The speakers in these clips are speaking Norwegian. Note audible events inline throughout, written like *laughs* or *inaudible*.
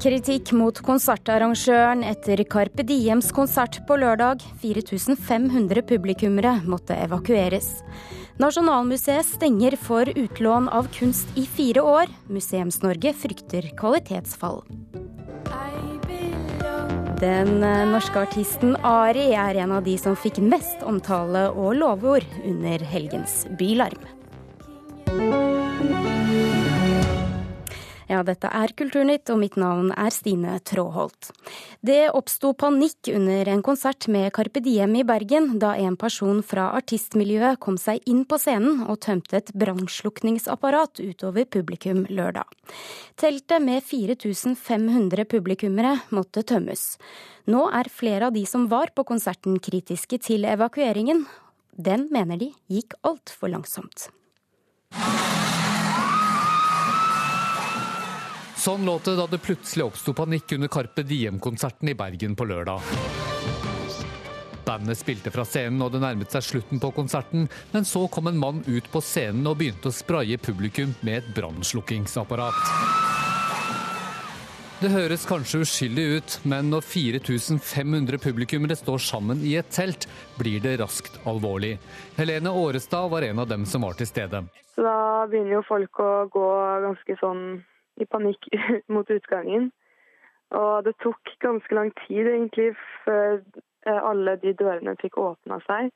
Kritikk mot konsertarrangøren etter Carpe Diems konsert på lørdag. 4500 publikummere måtte evakueres. Nasjonalmuseet stenger for utlån av kunst i fire år. Museums-Norge frykter kvalitetsfall. Den norske artisten Ari er en av de som fikk mest omtale og lovord under helgens bylarm. Ja, dette er Kulturnytt, og mitt navn er Stine Tråholt. Det oppsto panikk under en konsert med Carpe Diem i Bergen da en person fra artistmiljøet kom seg inn på scenen og tømte et brannslukningsapparat utover publikum lørdag. Teltet med 4500 publikummere måtte tømmes. Nå er flere av de som var på konserten kritiske til evakueringen. Den mener de gikk altfor langsomt. Sånn låt det da det plutselig oppsto panikk under Carpe Diem-konserten i Bergen på lørdag. Bandet spilte fra scenen og det nærmet seg slutten på konserten, men så kom en mann ut på scenen og begynte å spraye publikum med et brannslukkingsapparat. Det høres kanskje uskyldig ut, men når 4500 publikummere står sammen i et telt, blir det raskt alvorlig. Helene Årestad var en av dem som var til stede. Da begynner jo folk å gå ganske sånn i panikk *laughs* mot utgangen. Og det tok ganske lang tid egentlig før eh, alle de dørene fikk åpna seg.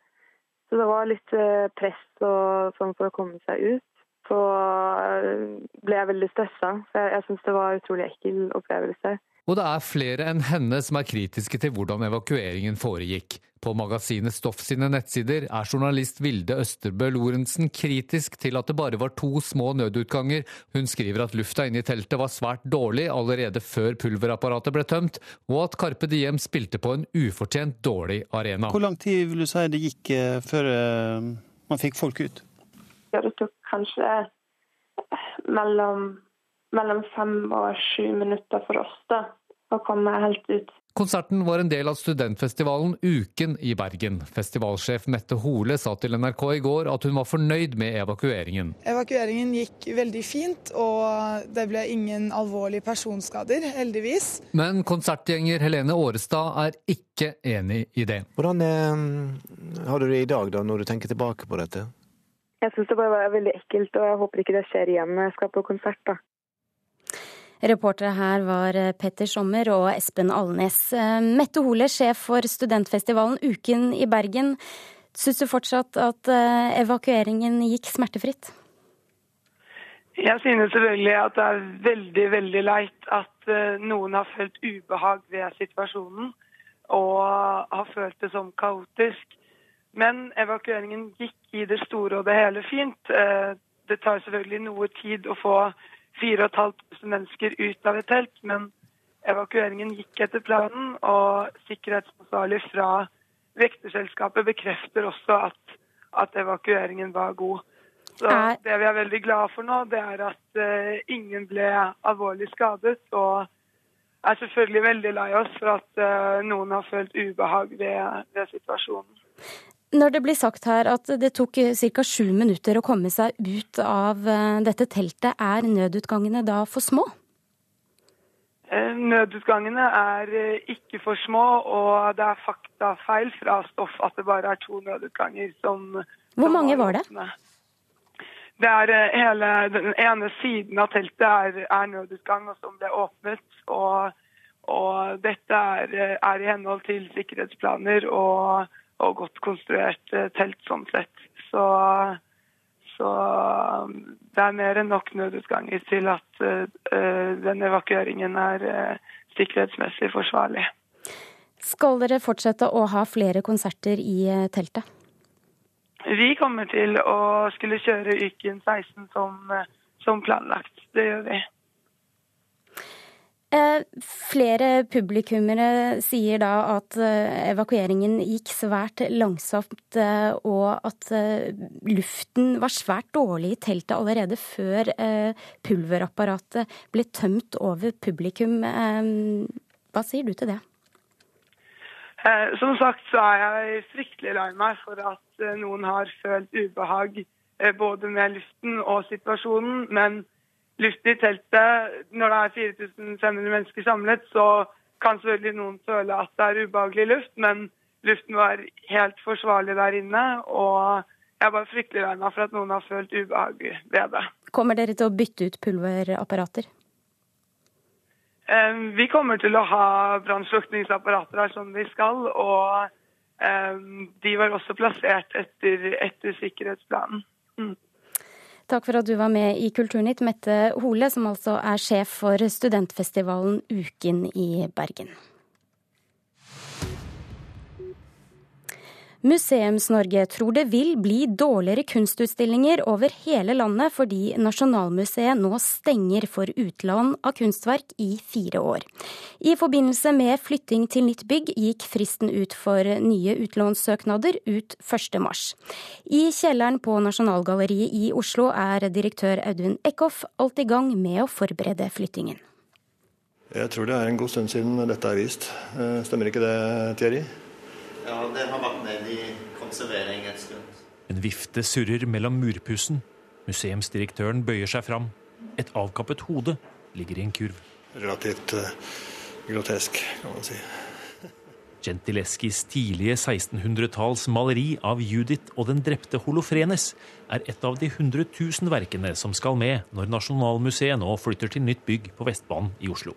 Så det var litt eh, press og sånn for å komme seg ut. Så eh, ble jeg veldig stressa. Jeg, jeg syns det var en utrolig ekkel opplevelse. Og det er flere enn henne som er kritiske til hvordan evakueringen foregikk. På magasinet Stoff sine nettsider er journalist Vilde Østerbø Lorentzen kritisk til at det bare var to små nødutganger. Hun skriver at lufta inne i teltet var svært dårlig allerede før pulverapparatet ble tømt, og at Carpe Diem spilte på en ufortjent dårlig arena. Hvor lang tid vil du si det gikk eh, før eh, man fikk folk ut? Ja, det tok kanskje mellom, mellom fem og sju minutter for oss da, å komme helt ut. Konserten var en del av studentfestivalen Uken i Bergen. Festivalsjef Mette Hole sa til NRK i går at hun var fornøyd med evakueringen. Evakueringen gikk veldig fint, og det ble ingen alvorlige personskader, heldigvis. Men konsertgjenger Helene Årestad er ikke enig i det. Hvordan eh, har du det i dag, da, når du tenker tilbake på dette? Jeg syns det bare var veldig ekkelt, og jeg håper ikke det skjer igjen når jeg skal på konsert. da. Reportere her var Petter Sommer og Espen Alnes. Mette Hole, sjef for studentfestivalen Uken i Bergen. Syns du fortsatt at eh, evakueringen gikk smertefritt? Jeg synes selvfølgelig at det er veldig veldig leit at eh, noen har følt ubehag ved situasjonen og har følt det som kaotisk. Men evakueringen gikk i det store og det hele fint. Eh, det tar selvfølgelig noe tid å få 4500 mennesker ut av et telt, men evakueringen gikk etter planen. Og sikkerhetsansvarlig fra vekterselskapet bekrefter også at, at evakueringen var god. Så Det vi er veldig glade for nå, det er at uh, ingen ble alvorlig skadet. Og er selvfølgelig veldig lei oss for at uh, noen har følt ubehag ved, ved situasjonen. Når det blir sagt her at det tok ca. sju minutter å komme seg ut av eh, dette teltet, er nødutgangene da for små? Nødutgangene er ikke for små, og det er faktafeil fra stoff at det bare er to nødutganger som Hvor mange var det? Det er hele Den ene siden av teltet er, er nødutgang, og som ble åpnet. Og, og dette er, er i henhold til sikkerhetsplaner og og godt konstruert eh, telt sånn sett. Så, så det er mer enn nok nødutganger til at uh, den evakueringen er uh, sikkerhetsmessig forsvarlig. Skal dere fortsette å ha flere konserter i teltet? Vi kommer til å skulle kjøre Yken 16 som, som planlagt. Det gjør vi. Eh, flere publikummere sier da at eh, evakueringen gikk svært langsomt, eh, og at luften var svært dårlig i teltet allerede før pulverapparatet ble tømt over publikum. Hva sier du til det? Som sagt så er jeg fryktelig lei meg for at noen har følt ubehag både med luften og situasjonen. men luften i teltet, når det er 4500 mennesker samlet, så kan selvfølgelig noen føle at det er ubehagelig luft, men luften var helt forsvarlig der inne. Og jeg er bare fryktelig lei meg for at noen har følt ubehag ved det. Kommer dere til å bytte ut pulverapparater? Eh, vi kommer til å ha brannslukningsapparater her som vi skal. Og eh, de var også plassert etter, etter sikkerhetsplanen. Mm. Takk for at du var med i Kulturnytt, Mette Hole, som altså er sjef for studentfestivalen Uken i Bergen. Museums-Norge tror det vil bli dårligere kunstutstillinger over hele landet fordi Nasjonalmuseet nå stenger for utlån av kunstverk i fire år. I forbindelse med flytting til nytt bygg gikk fristen ut for nye utlånssøknader ut 1.3. I kjelleren på Nasjonalgalleriet i Oslo er direktør Audun Eckhoff alt i gang med å forberede flyttingen. Jeg tror det er en god stund siden dette er vist. Eh, stemmer ikke det, Thierry? Ja, det har vært nede i konservering et stund. En vifte surrer mellom murpussen. Museumsdirektøren bøyer seg fram. Et avkappet hode ligger i en kurv. Relativt uh, grotesk, kan man si. Gentileskis tidlige 1600-talls maleri av Judith og den drepte Holofrenes er et av de 100 000 verkene som skal med når Nasjonalmuseet nå flytter til nytt bygg på Vestbanen i Oslo.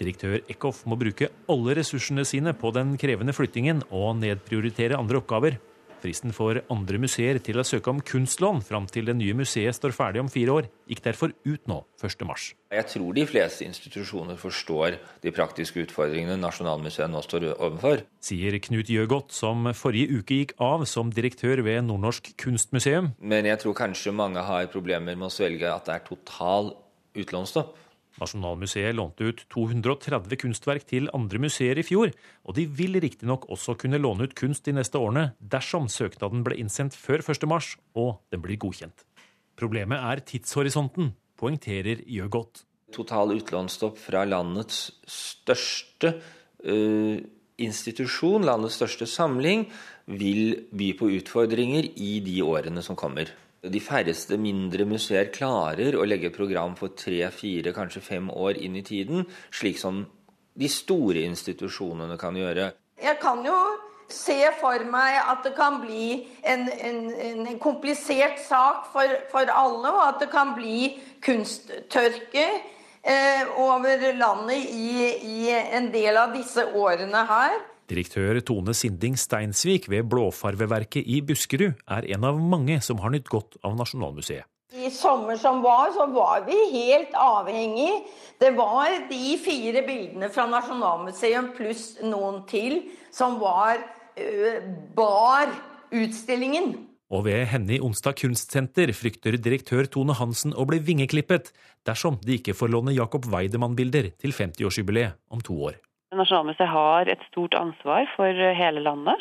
Direktør Eckhoff må bruke alle ressursene sine på den krevende flyttingen og nedprioritere andre oppgaver. Fristen for andre museer til å søke om kunstlån fram til det nye museet står ferdig om fire år, gikk derfor ut nå 1.3. Jeg tror de fleste institusjoner forstår de praktiske utfordringene Nasjonalmuseet nå står overfor. Sier Knut Gjøgodt, som forrige uke gikk av som direktør ved Nordnorsk kunstmuseum. Men jeg tror kanskje mange har problemer med å svelge at det er total utlånsstopp. Nasjonalmuseet lånte ut 230 kunstverk til andre museer i fjor, og de vil riktignok også kunne låne ut kunst de neste årene dersom søknaden ble innsendt før 1.3 og den blir godkjent. Problemet er tidshorisonten, poengterer Gjøgodt. Total utlånsstopp fra landets største uh, institusjon, landets største samling, vil by på utfordringer i de årene som kommer. De færreste mindre museer klarer å legge program for tre, fire, kanskje fem år inn i tiden, slik som de store institusjonene kan gjøre. Jeg kan jo se for meg at det kan bli en, en, en komplisert sak for, for, alle, og at det kan bli kunsttørke eh, over landet i, i en del av disse årene her. Direktør Tone Sinding Steinsvik ved Blåfarveverket i Buskerud er en av mange som har nytt godt av Nasjonalmuseet. I sommer som var, så var vi helt avhengig. Det var de fire bildene fra Nasjonalmuseet pluss noen til som var bar utstillingen. Og ved henne i Onsdag kunstsenter frykter direktør Tone Hansen å bli vingeklippet dersom de ikke får låne Jacob Weidemann-bilder til 50-årsjubileet om to år. Nasjonalmuseet har et stort ansvar for eh, hele landet.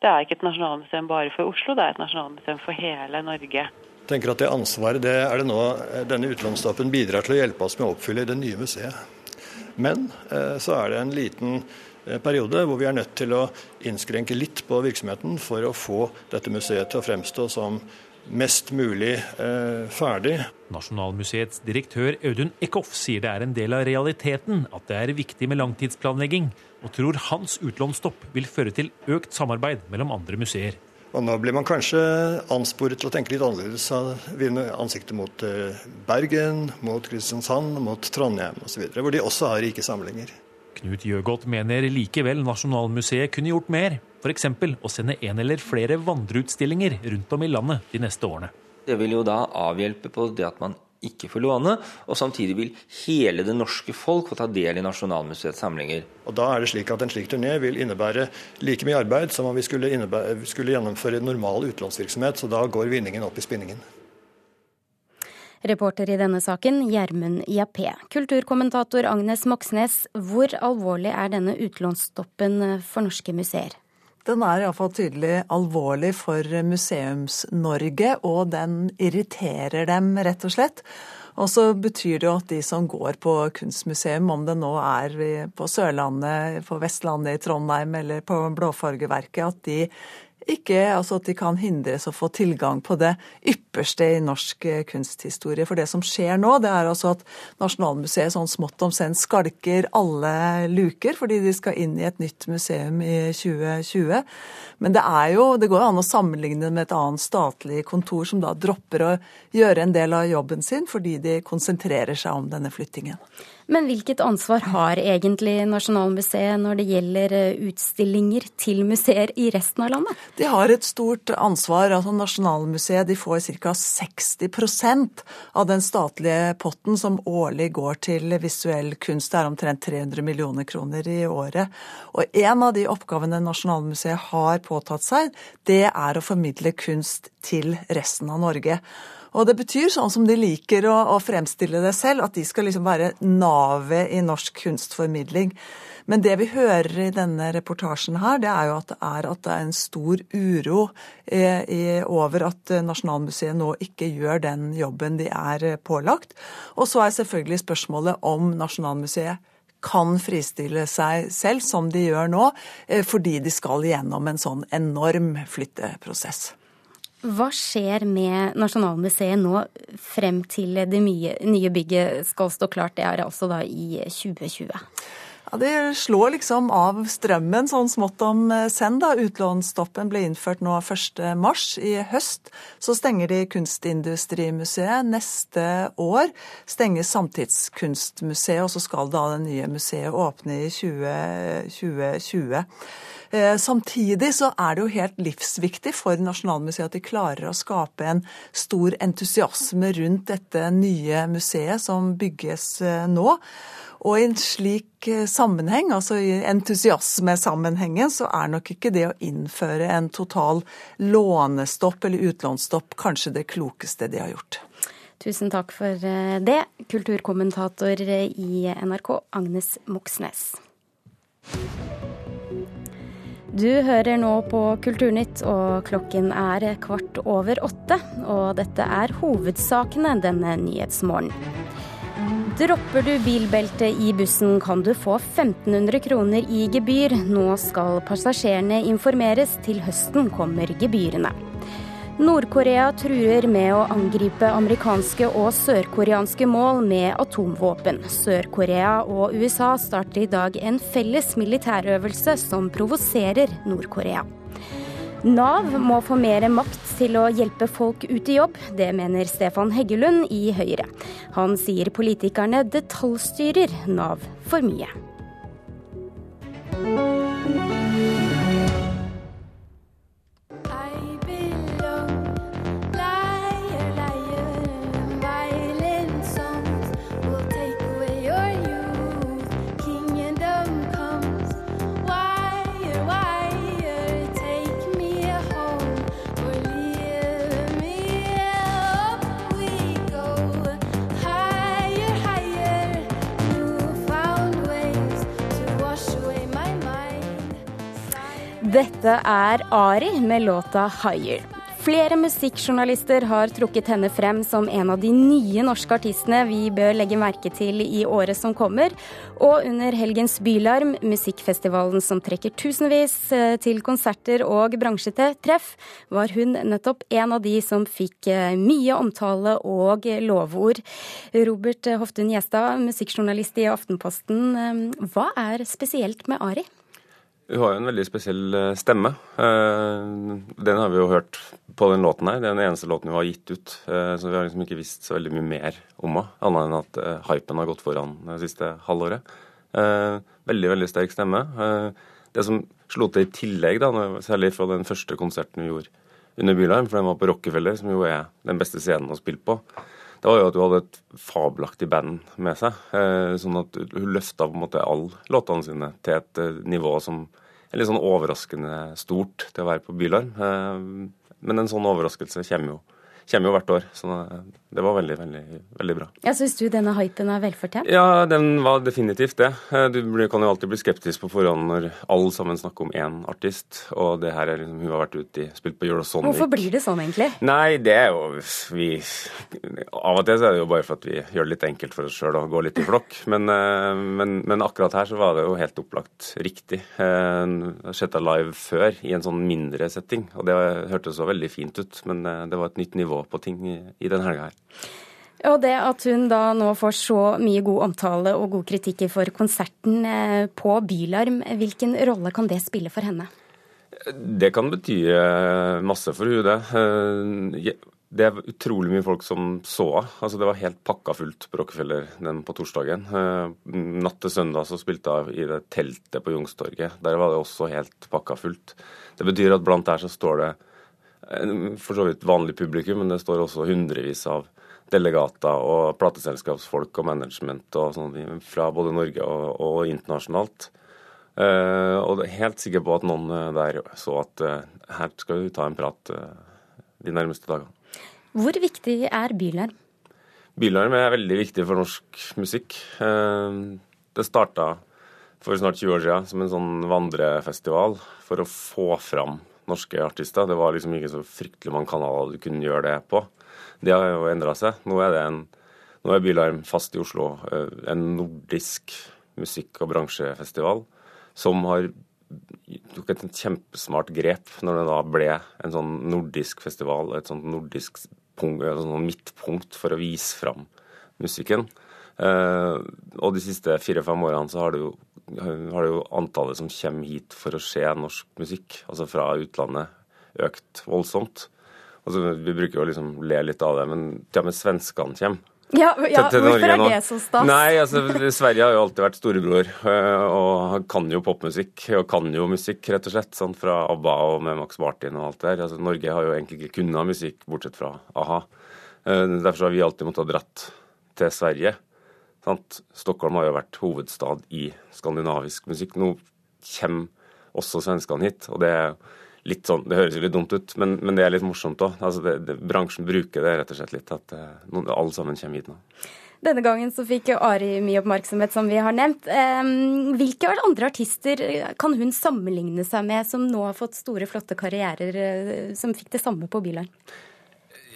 Det er ikke et nasjonalmuseum bare for Oslo, det er et nasjonalmuseum for hele Norge. Jeg tenker at Det ansvaret det er det nå eh, denne utlånsstoppen bidrar til å hjelpe oss med å oppfylle i det nye museet. Men eh, så er det en liten periode hvor vi er nødt til å innskrenke litt på virksomheten for å få dette museet til å fremstå som mest mulig eh, ferdig. Nasjonalmuseets direktør Audun Eckhoff sier det er en del av realiteten at det er viktig med langtidsplanlegging, og tror hans utlånsstopp vil føre til økt samarbeid mellom andre museer. Og Nå blir man kanskje ansporet til å tenke litt annerledes Vinne ansiktet mot eh, Bergen, mot Kristiansand, mot Trondheim osv., hvor de også har rike samlinger. Knut Gjøgodt mener likevel Nasjonalmuseet kunne gjort mer, f.eks. å sende en eller flere vandreutstillinger rundt om i landet de neste årene. Det vil jo da avhjelpe på det at man ikke får låne, og samtidig vil hele det norske folk få ta del i Nasjonalmuseets samlinger. Og Da er det slik at en slik turné vil innebære like mye arbeid som om vi skulle, skulle gjennomføre normal utlånsvirksomhet, så da går vinningen opp i spinningen. Reporter i denne saken, Gjermund Jappé. Kulturkommentator Agnes Moxnes, hvor alvorlig er denne utlånsstoppen for norske museer? Den er iallfall tydelig alvorlig for Museums-Norge, og den irriterer dem, rett og slett. Og så betyr det jo at de som går på kunstmuseum, om det nå er på Sørlandet, på Vestlandet, i Trondheim eller på Blåfargeverket, at de ikke altså at de kan hindres å få tilgang på det ypperste i norsk eh, kunsthistorie. For det som skjer nå, det er altså at Nasjonalmuseet sånn smått om senn skalker alle luker, fordi de skal inn i et nytt museum i 2020. Men det er jo, det går jo an å sammenligne med et annet statlig kontor som da dropper å gjøre en del av jobben sin fordi de konsentrerer seg om denne flyttingen. Men hvilket ansvar har egentlig Nasjonalmuseet når det gjelder eh, utstillinger til museer i resten av landet? De har et stort ansvar. altså Nasjonalmuseet de får ca. 60% av den statlige potten som årlig går til visuell kunst. Det er omtrent 300 millioner kroner i året. Og en av de oppgavene Nasjonalmuseet har påtatt seg, det er å formidle kunst til resten av Norge. Og det betyr, sånn som de liker å, å fremstille det selv, at de skal liksom være navet i norsk kunstformidling. Men det vi hører i denne reportasjen her, det er jo at det er, at det er en stor uro eh, i, over at Nasjonalmuseet nå ikke gjør den jobben de er pålagt. Og så er selvfølgelig spørsmålet om Nasjonalmuseet kan fristille seg selv, som de gjør nå, eh, fordi de skal gjennom en sånn enorm flytteprosess. Hva skjer med Nasjonalmuseet nå frem til det nye bygget skal stå klart? Det er altså da i 2020. Ja, Det slår liksom av strømmen sånn smått om senn. da. Utlånsstoppen ble innført nå 1.3. I høst så stenger de Kunstindustrimuseet. Neste år stenger Samtidskunstmuseet, og så skal da det nye museet åpne i 2020. Eh, samtidig så er det jo helt livsviktig for Nasjonalmuseet at de klarer å skape en stor entusiasme rundt dette nye museet som bygges eh, nå. Og i en slik eh, sammenheng, altså i entusiasmesammenhengen, så er nok ikke det å innføre en total lånestopp eller utlånsstopp kanskje det klokeste de har gjort. Tusen takk for det, kulturkommentator i NRK, Agnes Moxnes. Du hører nå på Kulturnytt, og klokken er kvart over åtte. Og dette er hovedsakene denne nyhetsmorgenen. Dropper du bilbeltet i bussen, kan du få 1500 kroner i gebyr. Nå skal passasjerene informeres. Til høsten kommer gebyrene. Nord-Korea truer med å angripe amerikanske og sørkoreanske mål med atomvåpen. Sør-Korea og USA starter i dag en felles militærøvelse som provoserer Nord-Korea. Nav må få mer makt til å hjelpe folk ut i jobb. Det mener Stefan Heggelund i Høyre. Han sier politikerne detaljstyrer Nav for mye. Dette er Ari med låta 'Higher'. Flere musikkjournalister har trukket henne frem som en av de nye norske artistene vi bør legge merke til i året som kommer. Og under helgens Bylarm, musikkfestivalen som trekker tusenvis eh, til konserter og bransjetreff, var hun nettopp en av de som fikk eh, mye omtale og lovord. Robert Hoftun Gjestad, musikkjournalist i Aftenposten. Eh, hva er spesielt med Ari? Hun har jo en veldig spesiell eh, stemme. Eh, den har vi jo hørt på den låten her. Det er den eneste låten hun har gitt ut. Eh, så vi har liksom ikke visst så veldig mye mer om henne, annet enn at hypen har gått foran det siste halvåret. Veldig, veldig sterk stemme. Det som slo til i tillegg, da, særlig fra den første konserten vi gjorde under Bylarm, for den var på Rockefeller, som jo er den beste scenen å spille på, det var jo at hun hadde et fabelaktig band med seg. Eh, sånn at hun løfta på en måte alle låtene sine til et eh, nivå som er litt sånn overraskende stort til å være på Bylarm. Eh, men en sånn overraskelse kommer jo kommer jo hvert år. Så det var veldig, veldig, veldig bra. Ja, Syns du denne hypen er velfortjent? Ja, den var definitivt det. Eh, du kan jo alltid bli skeptisk på forhånd når alle sammen snakker om én artist, og det her er liksom, hun har vært ute i spilt på Eurosonic. Hvorfor blir det sånn, egentlig? Nei, det er jo vi Av og til så er det jo bare for at vi gjør det litt enkelt for oss sjøl og går litt i flokk. Men, eh, men, men, akkurat her så var det jo helt opplagt riktig. Eh, jeg har sett henne live før i en sånn mindre setting, og det hørtes så veldig fint ut. Men det var et nytt nivå på ting i, i den helga her. Og det at hun da nå får så mye god omtale og god kritikk for konserten eh, på Bylarm, hvilken rolle kan det spille for henne? Det kan bety eh, masse for henne, det. Eh, det er utrolig mye folk som så henne. Altså, det var helt pakka fullt på Rockefeller den på torsdagen. Natt til søndag så spilte hun i det teltet på Youngstorget. Der var det også helt pakka fullt. Det betyr at blant der så står det for så vidt vanlig publikum, men det står også hundrevis av delegater og plateselskapsfolk og management og sånn fra både Norge og, og internasjonalt. Uh, og jeg er helt sikker på at noen eh, der så at uh, her skal vi ta en prat uh, de nærmeste dagene. Hvor viktig er Bylarm? Bylarm er veldig viktig for norsk musikk. det starta for snart 20 år siden som en sånn vandrefestival for å få fram norske artister. Det var liksom ikke så fryktelig mange kanaler du kunne gjøre det på. Det har jo endra seg. Nå er, en, nå er Bylarm fast i Oslo, eh, en nordisk musikk- og bransjefestival som har tok et kjempesmart grep når det da ble en sånn nordisk festival, et sånt nordisk punkt, et sånt midtpunkt for å vise fram musikken. Eh, og de siste fire-fem årene så har det, jo, har det jo antallet som kommer hit for å se norsk musikk, altså fra utlandet, økt voldsomt. Altså, vi bruker jo liksom le litt av det, men til og med svenskene kommer. Ja, ja til, til hvorfor er det så stas? Nei, altså, Sverige har jo alltid vært storebror, eh, og kan jo popmusikk. Og kan jo musikk, rett og slett. Sånn, fra ABBA og med Max Martin og alt det der. Altså, Norge har jo egentlig ikke kunnet musikk, bortsett fra a-ha. Eh, derfor har vi alltid måttet ha dratt til Sverige. Sant? Stockholm har jo vært hovedstad i skandinavisk musikk. Nå kommer også svenskene hit, og det er litt sånn, Det høres jo litt dumt ut, men, men det er litt morsomt òg. Altså bransjen bruker det rett og slett litt, at noen, alle sammen kommer hit nå. Denne gangen så fikk Ari mye oppmerksomhet, som vi har nevnt. Hvilke andre artister kan hun sammenligne seg med, som nå har fått store, flotte karrierer, uh, som fikk det samme på Bylarm?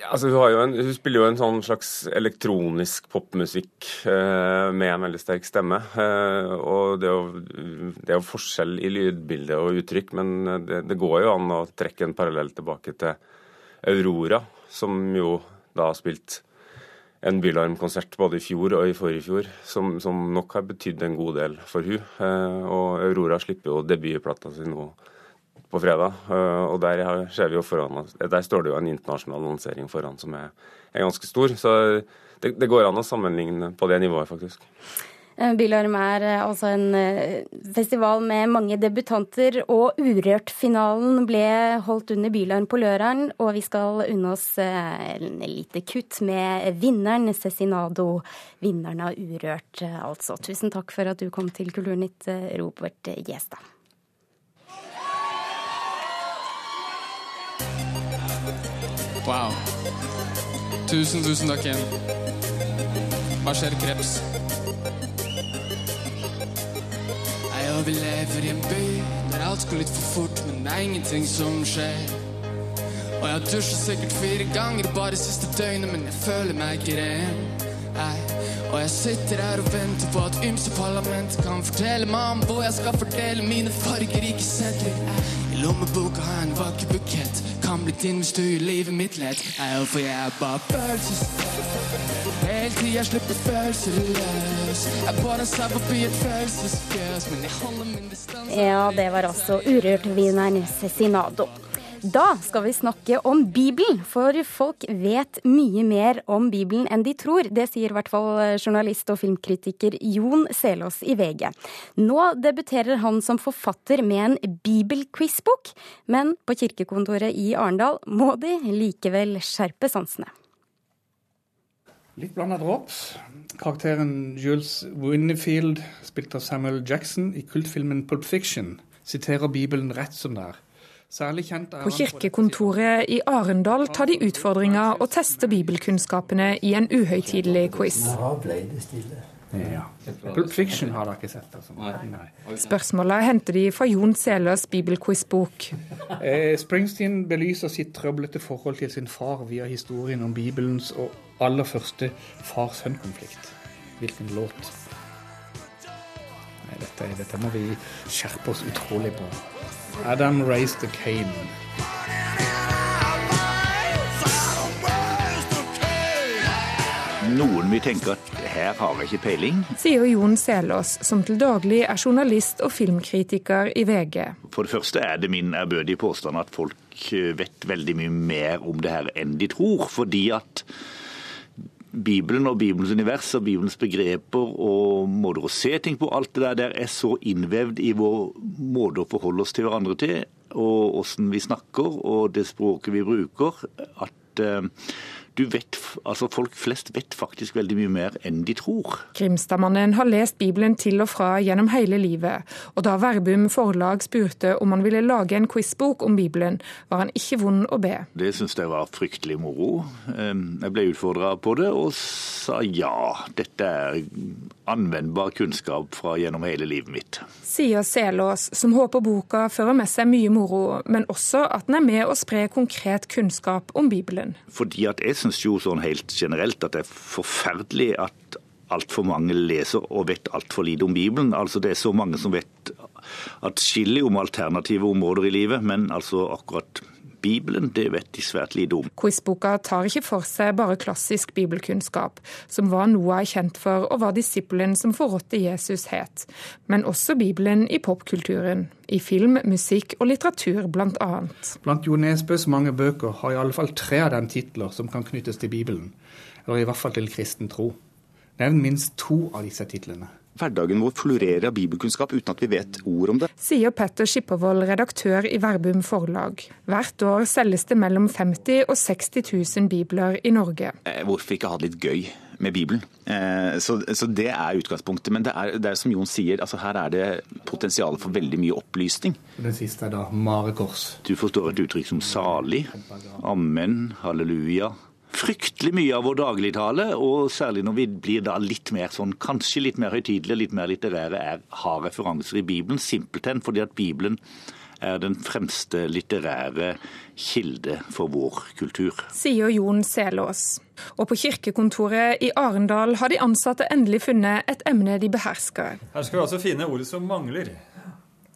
Altså hun, en, hun, spiller jo en sånn slags elektronisk popmusikk eh, med en veldig sterk stemme. Eh, og det er, jo, det er, jo, forskjell i lydbilde og uttrykk, men det, det, går jo an å trekke en parallell tilbake til Aurora, som jo da har spilt en Bylarm-konsert både i fjor og i forrige fjor, som, som nok har betydd en god del for hun. Eh, og Aurora slipper jo debutplata si nå på fredag. Eh, og der, ser vi jo foran, der står det jo en internasjonal lansering foran som er, er ganske stor. Så det, det, går an å sammenligne på det nivået, faktisk. Eh, Bylarm er eh, altså en festival med mange debutanter, og Urørt-finalen ble holdt under Bylarm på lørdag. Og vi skal unne oss en lite kutt med vinneren, Cezinado. Vinneren av Urørt, altså. Tusen takk for at du kom til Kulturnytt, Robert Gjestad. Wow. Tusen, tusen takk igjen. Hva skjer, kreps? Nei, og vi lever i en by der alt går litt for fort, men det er ingenting som skjer. Og jeg har dusja sikkert fire ganger bare siste døgnet, men jeg føler meg ikke ren. Nei. Og jeg sitter her og venter på at ymse parlament kan fortelle meg om hvor jeg skal fordele mine fargerike sedler. I lommeboka har jeg en vakker bukett kan bli din hvis du gjør livet mitt lett. Nei, for jeg er bare følelses... Hele tida slipper følelser løs. Jeg bare ser forbi et følelsesfjøs, men jeg holder min distanse Ja, det var altså Urørt-vineren Cezinado. Da skal vi snakke om Bibelen, for folk vet mye mer om Bibelen enn de tror. Det sier i hvert fall journalist og filmkritiker Jon Selås i VG. Nå debuterer han som forfatter med en bibelquizbok, men på kirkekontoret i Arendal må de likevel skjerpe sansene. Litt blanda drops. Karakteren Jules Winnefield, spilt av Samuel Jackson i kultfilmen Pulp Fiction, siterer Bibelen rett som det er. På kirkekontoret i Arendal tar de utfordringa og tester bibelkunnskapene i en uhøytidelig quiz. Nå ble det stille. Ja. Pulp Fiction har dere ikke sett. Altså. Nei. Spørsmåla henter de fra Jon Seløs bibelquizbok. Eh, Springsteen belyser sitt trøblete forhold til sin far via historien om Bibelens og aller første far-sønn-konflikt. Hvilken låt? Nei, dette, dette må vi skjerpe oss utrolig på. Adam raised the Cane. Noen vil tenke at her har jeg ikke peiling. Sier Jon Selås, som til daglig er journalist og filmkritiker i VG. For det første er det min ærbødige påstand at folk vet veldig mye mer om det her enn de tror. Fordi at Bibelen og Bibelens univers og Bibelens begreper og måter å se ting på, alt det der, der er så innvevd i vår måte å forholde oss til hverandre til, og åssen vi snakker og det språket vi bruker, at uh, du vet, altså Folk flest vet faktisk veldig mye mer enn de tror. Grimstadmannen har lest Bibelen til og fra gjennom hele livet, og da Verbum forlag spurte om han ville lage en quizbok om Bibelen, var han ikke vond å be. Det syntes jeg var fryktelig moro. Jeg ble utfordra på det og sa ja, dette er anvendbar kunnskap fra gjennom hele livet mitt. Sier Selås, som håper boka fører med seg mye moro, men også at den er med å spre konkret kunnskap om Bibelen. Fordi at jeg syns jo sånn helt generelt at det er forferdelig at altfor mange leser og vet altfor lite om Bibelen. Altså Det er så mange som vet atskillig om alternative områder i livet, men altså akkurat Bibelen, det vet de svært lite om. Quizboka tar ikke for seg bare klassisk bibelkunnskap, som var Noah kjent for og var disippelen som forrådte Jesus het, men også Bibelen i popkulturen. I film, musikk og litteratur, annet. Blant Jo Nesbøs mange bøker har i alle fall tre av dem titler som kan knyttes til Bibelen, eller i hvert fall til kristen tro. Nevn minst to av disse titlene hverdagen vår florerer av bibelkunnskap uten at vi vet ord om det. Sier Petter Skippervold, redaktør i Verbum forlag. Hvert år selges det mellom 50 og 60 000 bibler i Norge. Eh, hvorfor ikke ha det litt gøy? med Bibelen. Eh, så, så, Det er utgangspunktet. Men det er, det er som Jon sier, altså her er det potensial for veldig mye opplysning. Den siste er da marekors. Du forstår et uttrykk som salig, amen, halleluja, fryktelig mye av vår dagligtale, og særlig når vi blir da litt mer sånn, kanskje litt mer høytidelige, litt mer litterære, er, har referanser i Bibelen. Simpelthen fordi at Bibelen er den fremste litterære kilde for vår kultur. Sier Jon Selås. Og på kirkekontoret i Arendal har de ansatte endelig funnet et emne de behersker. Her skal vi altså finne ordet som mangler.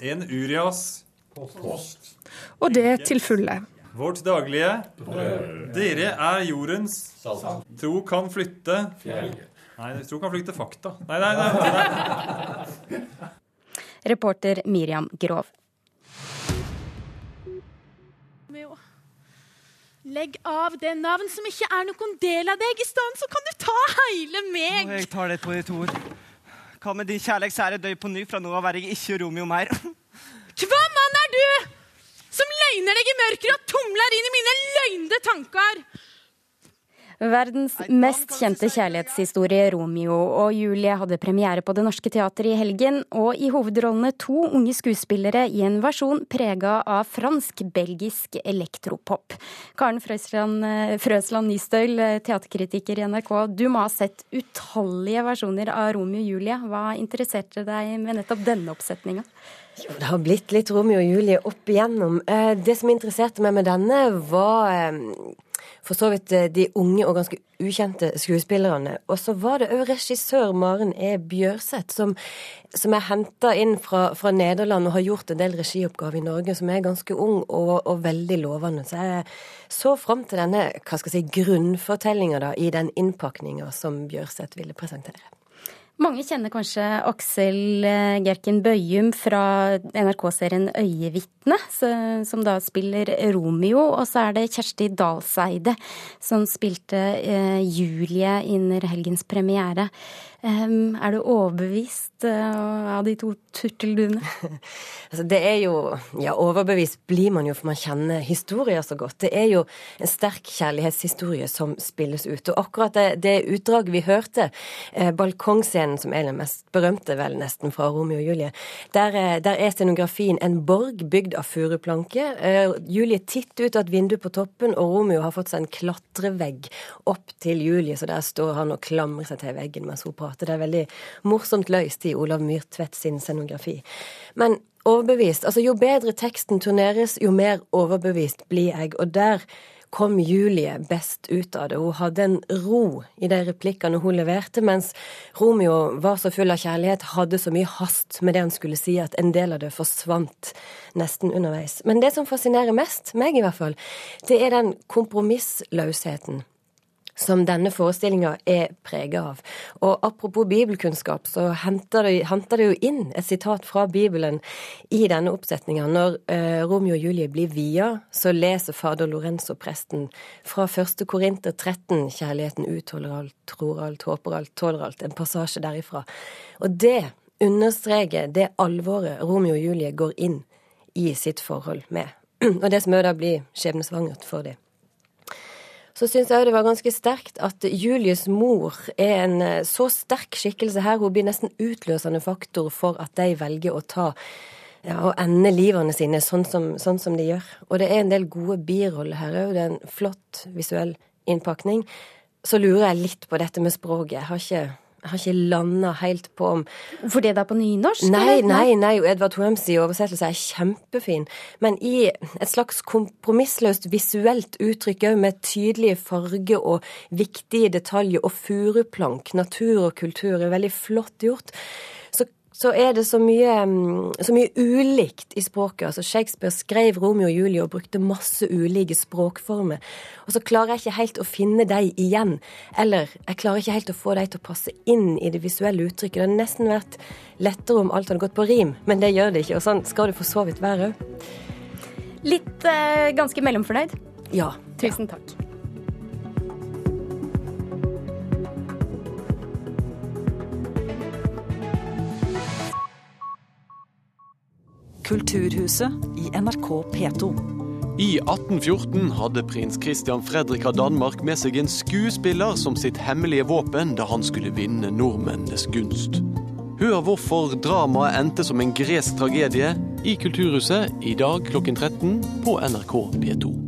En Urias post. Og det til fulle. Vårt daglige brød. Dere er jordens salt. Tro kan flytte Fjell. Nei, tro kan flytte fakta. Nei, nei, nei. Reporter Miriam Grov. Legg av det navn som ikke er noen del av deg. I stedet så kan du ta hele meg. jeg tar det på ditt ord. Hva med din kjærlighetsære døy på ny? Fra nå av er jeg ikke Romeo mer. Hva mann er du? Løgner deg i mørket og tumler inn i mine løgnede tanker. Verdens mest kjente kjærlighetshistorie, Romeo og Julie, hadde premiere på Det Norske Teatret i helgen, og i hovedrollene to unge skuespillere i en versjon prega av fransk-belgisk elektropop. Karen Frøsland, Frøsland Nystøyl, teaterkritiker i NRK, du må ha sett utallige versjoner av Romeo og Julie. Hva interesserte deg med nettopp denne oppsetninga? Jo, det har blitt litt Romeo og Julie opp igjennom. Eh, det som interesserte meg med denne, var eh, for så vidt eh, de unge og ganske ukjente skuespillerne. Og så var det òg regissør Maren E. Bjørseth, som, som er henta inn fra, fra, Nederland og har gjort en del regioppgaver i Norge, som er ganske ung og, og veldig lovende. Så jeg så fram til denne hva skal jeg si, grunnfortellinga i den innpakninga som Bjørseth ville presentere. Mange kjenner kanskje Aksel eh, Gerken Bøyum fra NRK-serien Øyevitne, som da spiller Romeo. Og så er det Kjersti Dalseide som spilte eh, Julie under helgens premiere. Er du overbevist eh, av de to turtelduene? *laughs* altså, det er jo Ja, overbevist blir man jo for man kjenner historier så godt. Det er jo en sterk kjærlighetshistorie som spilles ut. Og akkurat det, det utdraget vi hørte, eh, balkongscenen som er den mest berømte, vel nesten, fra Romeo og Julie, der, eh, der er scenografien en borg bygd av furuplanke. Julie titter ut av et vindu på toppen, og Romeo har fått seg en klatrevegg opp til Julie, så der står han og klamrer seg til veggen mens hun prater at det er veldig morsomt løst i Olav Myrtvedt sin scenografi. Men overbevist Altså, jo bedre teksten turneres, jo mer overbevist blir jeg. Og der kom Julie best ut av det. Hun hadde en ro i de replikkene hun leverte, mens Romeo var så full av kjærlighet, hadde så mye hast med det han skulle si, at en del av det forsvant nesten underveis. Men det som fascinerer mest, meg i hvert fall, det er den kompromissløsheten som denne forestillinga er prega av. Og apropos bibelkunnskap, så henter det, jo inn et sitat fra Bibelen i denne oppsetninga. Når eh, Romeo og Julie blir via, så leser fader Lorenzo, presten, fra 1. Korinter 13, 'Kjærligheten utholder alt, tror alt, håper alt, tåler alt', en passasje derifra. Og det understreker det alvoret Romeo og Julie går inn i sitt forhold med. *clears throat* Og det som òg da blir skjebnesvangert for dem så syns jeg det var ganske sterkt at Julies mor er en eh, så sterk skikkelse her. Hun blir nesten utløsende faktor for at de velger å ta ja, og ende livene sine sånn som, sånn som, de gjør. Og det er en del gode biroller her òg. Det er en flott visuell innpakning. Så lurer jeg litt på dette med språket. Jeg har ikke har ikke landa helt på om Fordi det er på nynorsk? Nei, nei, nei. Edvard Hoems oversettelse er kjempefin. Men i et slags kompromissløst visuelt uttrykk òg, med tydelige farger og viktige detaljer, og furuplank, natur og kultur, er veldig flott gjort så er det så mye, mm, så mye, ulikt i språket. Altså Shakespeare skrev Romeo og Julie og brukte masse ulike språkformer. Og så klarer jeg ikke helt å finne dem igjen. Eller jeg klarer ikke helt å få dem til å passe inn i det visuelle uttrykket. Det hadde nesten vært lettere om alt hadde gått på rim, men det gjør det ikke. Og sånn skal det for så vidt være òg. Litt eh, ganske mellomfornøyd? Ja. Tusen takk. Kulturhuset i NRK P2. I 1814 hadde prins Christian Fredrik av Danmark med seg en skuespiller som sitt hemmelige våpen da han skulle vinne nordmennenes gunst. Hør hvorfor dramaet endte som en gresk tragedie i Kulturhuset i dag klokken 13 på NRK P2.